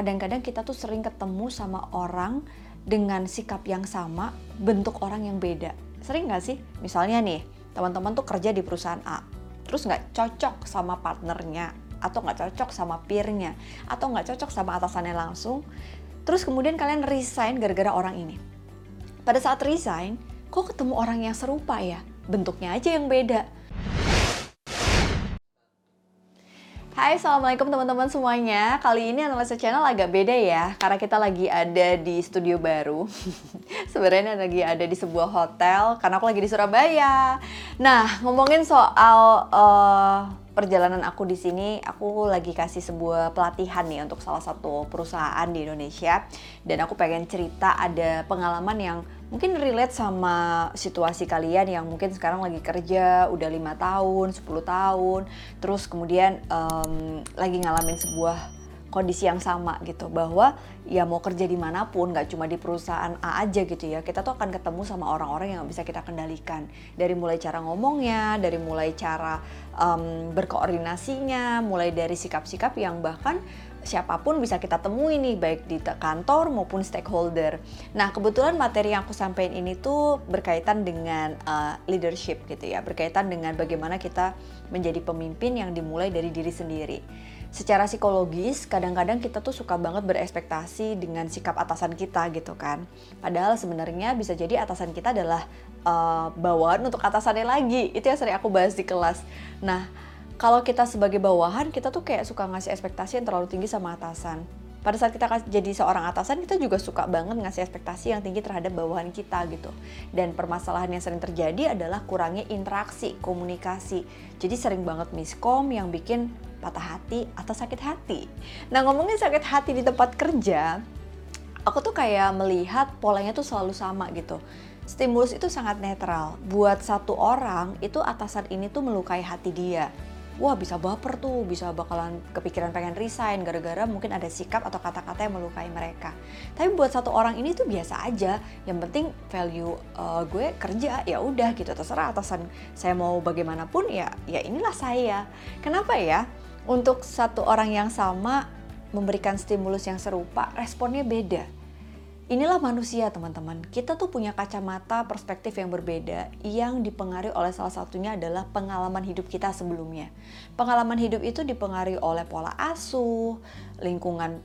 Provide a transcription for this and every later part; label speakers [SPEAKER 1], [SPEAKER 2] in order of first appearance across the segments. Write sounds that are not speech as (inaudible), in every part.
[SPEAKER 1] kadang-kadang kita tuh sering ketemu sama orang dengan sikap yang sama, bentuk orang yang beda. Sering nggak sih? Misalnya nih, teman-teman tuh kerja di perusahaan A, terus nggak cocok sama partnernya, atau nggak cocok sama peernya, atau nggak cocok sama atasannya langsung, terus kemudian kalian resign gara-gara orang ini. Pada saat resign, kok ketemu orang yang serupa ya? Bentuknya aja yang beda Hai, Assalamualaikum teman-teman semuanya. Kali ini Analisa Channel agak beda ya, karena kita lagi ada di studio baru. (laughs) Sebenarnya lagi ada di sebuah hotel, karena aku lagi di Surabaya. Nah, ngomongin soal uh, perjalanan aku di sini, aku lagi kasih sebuah pelatihan nih untuk salah satu perusahaan di Indonesia. Dan aku pengen cerita ada pengalaman yang mungkin relate sama situasi kalian yang mungkin sekarang lagi kerja udah lima tahun, 10 tahun, terus kemudian um, lagi ngalamin sebuah kondisi yang sama gitu bahwa ya mau kerja di mana pun nggak cuma di perusahaan A aja gitu ya kita tuh akan ketemu sama orang-orang yang bisa kita kendalikan. Dari mulai cara ngomongnya dari mulai cara um, berkoordinasinya mulai dari sikap-sikap yang bahkan siapa pun bisa kita temui nih baik di kantor maupun stakeholder. Nah kebetulan materi yang aku sampaikan ini tuh berkaitan dengan uh, leadership gitu ya, berkaitan dengan bagaimana kita menjadi pemimpin yang dimulai dari diri sendiri. Secara psikologis kadang-kadang kita tuh suka banget berekspektasi dengan sikap atasan kita gitu kan. Padahal sebenarnya bisa jadi atasan kita adalah uh, bawaan untuk atasannya lagi. Itu yang sering aku bahas di kelas. Nah kalau kita sebagai bawahan kita tuh kayak suka ngasih ekspektasi yang terlalu tinggi sama atasan. Pada saat kita jadi seorang atasan kita juga suka banget ngasih ekspektasi yang tinggi terhadap bawahan kita gitu. Dan permasalahan yang sering terjadi adalah kurangnya interaksi komunikasi. Jadi sering banget miskom yang bikin patah hati atau sakit hati. Nah ngomongin sakit hati di tempat kerja aku tuh kayak melihat polanya tuh selalu sama gitu. Stimulus itu sangat netral. Buat satu orang itu atasan ini tuh melukai hati dia wah bisa baper tuh, bisa bakalan kepikiran pengen resign gara-gara mungkin ada sikap atau kata-kata yang melukai mereka. Tapi buat satu orang ini tuh biasa aja. Yang penting value uh, gue kerja ya udah gitu terserah atasan saya mau bagaimanapun ya ya inilah saya. Kenapa ya? Untuk satu orang yang sama memberikan stimulus yang serupa, responnya beda Inilah manusia teman-teman. Kita tuh punya kacamata perspektif yang berbeda yang dipengaruhi oleh salah satunya adalah pengalaman hidup kita sebelumnya. Pengalaman hidup itu dipengaruhi oleh pola asuh, lingkungan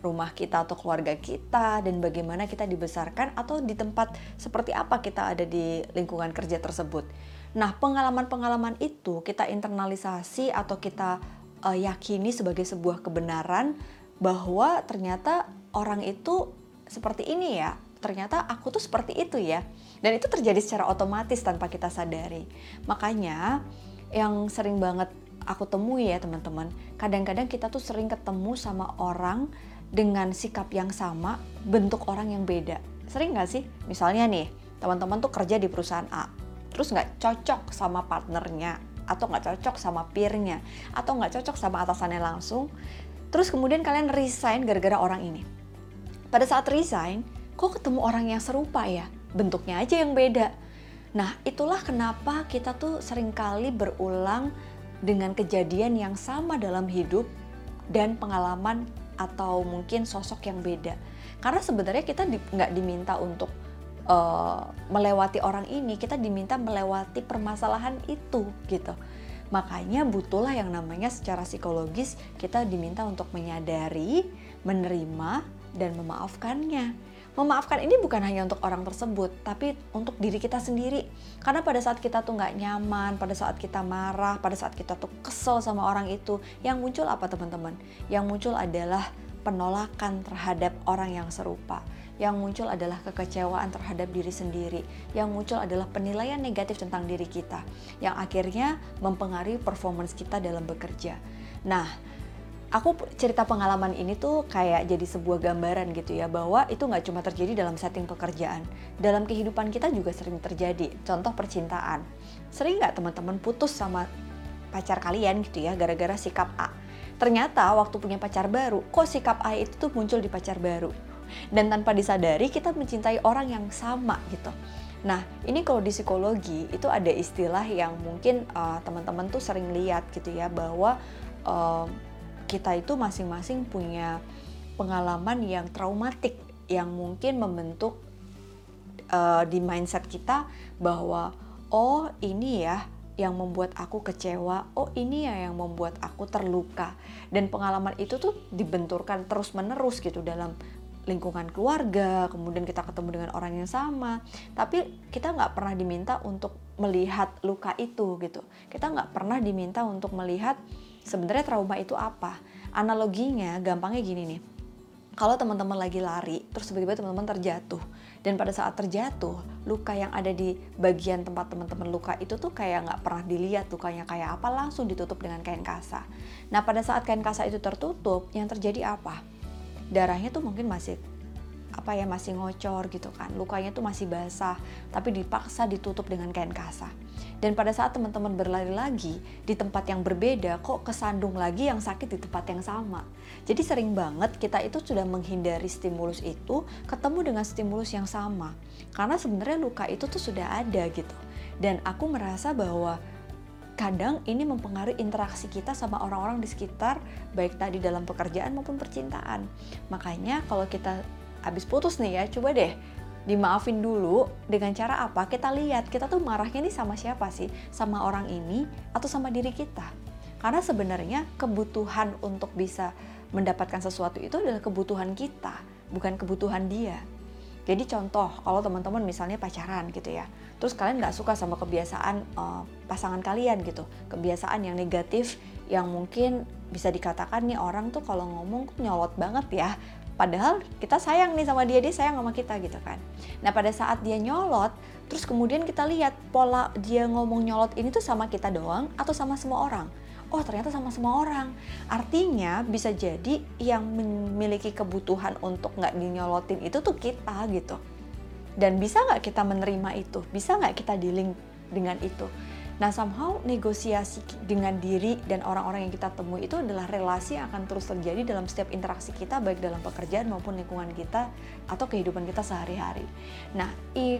[SPEAKER 1] rumah kita atau keluarga kita dan bagaimana kita dibesarkan atau di tempat seperti apa kita ada di lingkungan kerja tersebut. Nah, pengalaman-pengalaman itu kita internalisasi atau kita uh, yakini sebagai sebuah kebenaran bahwa ternyata orang itu seperti ini ya. Ternyata aku tuh seperti itu ya. Dan itu terjadi secara otomatis tanpa kita sadari. Makanya yang sering banget aku temui ya teman-teman kadang-kadang kita tuh sering ketemu sama orang dengan sikap yang sama bentuk orang yang beda. Sering nggak sih? Misalnya nih teman-teman tuh kerja di perusahaan A terus nggak cocok sama partnernya atau nggak cocok sama peernya atau nggak cocok sama atasannya langsung terus kemudian kalian resign gara-gara orang ini pada saat resign, kok ketemu orang yang serupa ya? Bentuknya aja yang beda. Nah, itulah kenapa kita tuh sering kali berulang dengan kejadian yang sama dalam hidup dan pengalaman atau mungkin sosok yang beda. Karena sebenarnya kita nggak di, diminta untuk uh, melewati orang ini, kita diminta melewati permasalahan itu gitu. Makanya butuhlah yang namanya secara psikologis kita diminta untuk menyadari, menerima, dan memaafkannya. Memaafkan ini bukan hanya untuk orang tersebut, tapi untuk diri kita sendiri. Karena pada saat kita tuh nggak nyaman, pada saat kita marah, pada saat kita tuh kesel sama orang itu, yang muncul apa teman-teman? Yang muncul adalah penolakan terhadap orang yang serupa. Yang muncul adalah kekecewaan terhadap diri sendiri. Yang muncul adalah penilaian negatif tentang diri kita. Yang akhirnya mempengaruhi performance kita dalam bekerja. Nah, aku cerita pengalaman ini tuh kayak jadi sebuah gambaran gitu ya bahwa itu nggak cuma terjadi dalam setting pekerjaan. Dalam kehidupan kita juga sering terjadi. Contoh percintaan. Sering nggak teman-teman putus sama pacar kalian gitu ya gara-gara sikap A? Ternyata waktu punya pacar baru kok sikap A itu tuh muncul di pacar baru? Dan tanpa disadari kita mencintai orang yang sama gitu. Nah, ini kalau di psikologi itu ada istilah yang mungkin uh, teman-teman tuh sering lihat gitu ya bahwa uh, kita itu masing-masing punya pengalaman yang traumatik yang mungkin membentuk uh, di mindset kita bahwa oh ini ya yang membuat aku kecewa, oh ini ya yang membuat aku terluka. Dan pengalaman itu tuh dibenturkan terus-menerus gitu dalam lingkungan keluarga, kemudian kita ketemu dengan orang yang sama, tapi kita nggak pernah diminta untuk melihat luka itu gitu. Kita nggak pernah diminta untuk melihat sebenarnya trauma itu apa. Analoginya gampangnya gini nih, kalau teman-teman lagi lari, terus tiba-tiba teman-teman terjatuh, dan pada saat terjatuh, luka yang ada di bagian tempat teman-teman luka itu tuh kayak nggak pernah dilihat lukanya kayak apa, langsung ditutup dengan kain kasa. Nah pada saat kain kasa itu tertutup, yang terjadi apa? darahnya tuh mungkin masih apa ya masih ngocor gitu kan. Lukanya tuh masih basah tapi dipaksa ditutup dengan kain kasa dan pada saat teman-teman berlari lagi di tempat yang berbeda kok kesandung lagi yang sakit di tempat yang sama? Jadi sering banget kita itu sudah menghindari stimulus itu ketemu dengan stimulus yang sama. Karena sebenarnya luka itu tuh sudah ada gitu. Dan aku merasa bahwa kadang ini mempengaruhi interaksi kita sama orang-orang di sekitar baik tadi dalam pekerjaan maupun percintaan. Makanya kalau kita habis putus nih ya coba deh dimaafin dulu dengan cara apa? Kita lihat kita tuh marahnya nih sama siapa sih? Sama orang ini atau sama diri kita? Karena sebenarnya kebutuhan untuk bisa mendapatkan sesuatu itu adalah kebutuhan kita bukan kebutuhan dia. Jadi contoh kalau teman-teman misalnya pacaran gitu ya, terus kalian nggak suka sama kebiasaan uh, pasangan kalian gitu, kebiasaan yang negatif yang mungkin bisa dikatakan nih orang tuh kalau ngomong nyolot banget ya. Padahal kita sayang nih sama dia, dia sayang sama kita gitu kan. Nah pada saat dia nyolot, terus kemudian kita lihat pola dia ngomong nyolot ini tuh sama kita doang atau sama semua orang oh ternyata sama semua orang. Artinya bisa jadi yang memiliki kebutuhan untuk nggak dinyolotin itu tuh kita gitu. Dan bisa nggak kita menerima itu? Bisa nggak kita dealing dengan itu? Nah, somehow negosiasi dengan diri dan orang-orang yang kita temui itu adalah relasi yang akan terus terjadi dalam setiap interaksi kita, baik dalam pekerjaan maupun lingkungan kita atau kehidupan kita sehari-hari. Nah,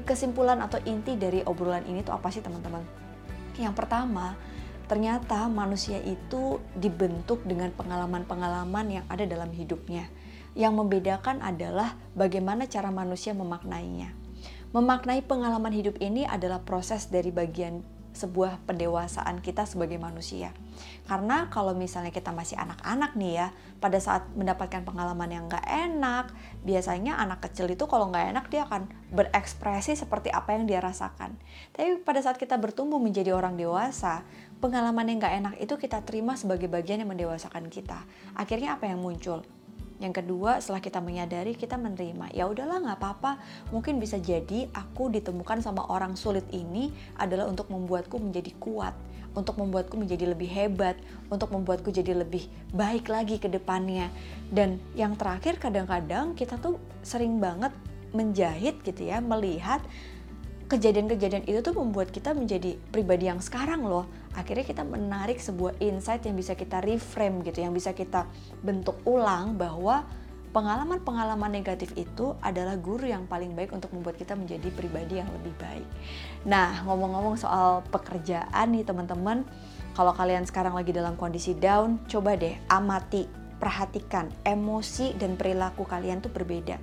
[SPEAKER 1] kesimpulan atau inti dari obrolan ini tuh apa sih teman-teman? Yang pertama, ternyata manusia itu dibentuk dengan pengalaman-pengalaman yang ada dalam hidupnya. Yang membedakan adalah bagaimana cara manusia memaknainya. Memaknai pengalaman hidup ini adalah proses dari bagian sebuah pendewasaan kita sebagai manusia. Karena kalau misalnya kita masih anak-anak nih ya, pada saat mendapatkan pengalaman yang gak enak, biasanya anak kecil itu kalau gak enak dia akan berekspresi seperti apa yang dia rasakan. Tapi pada saat kita bertumbuh menjadi orang dewasa, pengalaman yang gak enak itu kita terima sebagai bagian yang mendewasakan kita. Akhirnya apa yang muncul? Yang kedua, setelah kita menyadari, kita menerima. Ya udahlah, nggak apa-apa. Mungkin bisa jadi aku ditemukan sama orang sulit ini adalah untuk membuatku menjadi kuat, untuk membuatku menjadi lebih hebat, untuk membuatku jadi lebih baik lagi ke depannya. Dan yang terakhir, kadang-kadang kita tuh sering banget menjahit gitu ya, melihat kejadian-kejadian itu tuh membuat kita menjadi pribadi yang sekarang loh. Akhirnya kita menarik sebuah insight yang bisa kita reframe gitu, yang bisa kita bentuk ulang bahwa pengalaman-pengalaman negatif itu adalah guru yang paling baik untuk membuat kita menjadi pribadi yang lebih baik. Nah, ngomong-ngomong soal pekerjaan nih teman-teman, kalau kalian sekarang lagi dalam kondisi down, coba deh amati perhatikan emosi dan perilaku kalian tuh berbeda.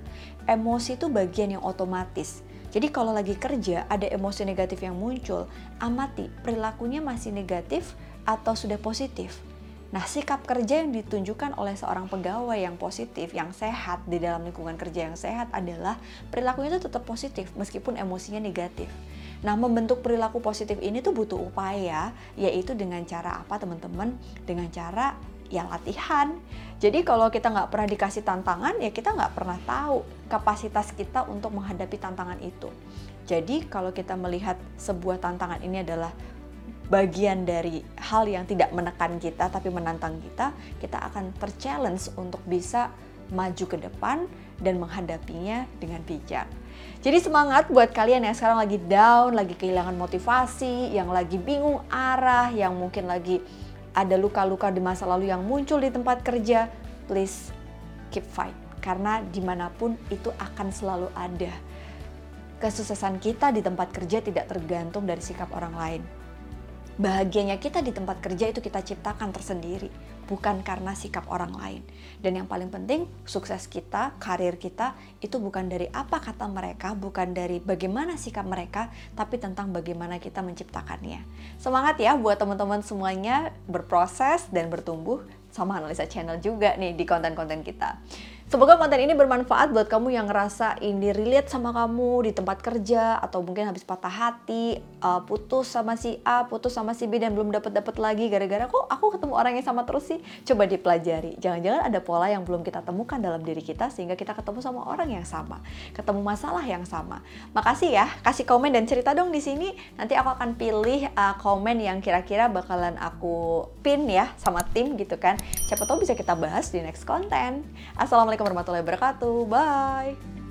[SPEAKER 1] Emosi itu bagian yang otomatis jadi kalau lagi kerja ada emosi negatif yang muncul, amati perilakunya masih negatif atau sudah positif. Nah, sikap kerja yang ditunjukkan oleh seorang pegawai yang positif, yang sehat di dalam lingkungan kerja yang sehat adalah perilakunya itu tetap positif meskipun emosinya negatif. Nah, membentuk perilaku positif ini tuh butuh upaya, yaitu dengan cara apa teman-teman? Dengan cara ya latihan. Jadi kalau kita nggak pernah dikasih tantangan, ya kita nggak pernah tahu kapasitas kita untuk menghadapi tantangan itu. Jadi kalau kita melihat sebuah tantangan ini adalah bagian dari hal yang tidak menekan kita tapi menantang kita, kita akan terchallenge untuk bisa maju ke depan dan menghadapinya dengan bijak. Jadi semangat buat kalian yang sekarang lagi down, lagi kehilangan motivasi, yang lagi bingung arah, yang mungkin lagi ada luka-luka di masa lalu yang muncul di tempat kerja, please keep fight. Karena di mana pun itu akan selalu ada. Kesuksesan kita di tempat kerja tidak tergantung dari sikap orang lain. Bahagianya kita di tempat kerja itu kita ciptakan tersendiri. bukan karena sikap orang lain. Dan yang paling penting, sukses kita, karir kita itu bukan dari apa kata mereka, bukan dari bagaimana sikap mereka, tapi tentang bagaimana kita menciptakannya. Semangat ya buat teman-teman semuanya berproses dan bertumbuh sama analisa channel juga nih di konten-konten kita. Semoga konten ini bermanfaat buat kamu yang ngerasa ini relate sama kamu di tempat kerja atau mungkin habis patah hati, uh, putus sama si A, putus sama si B dan belum dapat dapat lagi gara-gara kok aku ketemu orang yang sama terus sih. Coba dipelajari. Jangan-jangan ada pola yang belum kita temukan dalam diri kita sehingga kita ketemu sama orang yang sama, ketemu masalah yang sama. Makasih ya, kasih komen dan cerita dong di sini. Nanti aku akan pilih uh, komen yang kira-kira bakalan aku pin ya sama tim gitu kan. Siapa tahu bisa kita bahas di next konten. Assalamualaikum warahmatullahi wabarakatuh. Bye.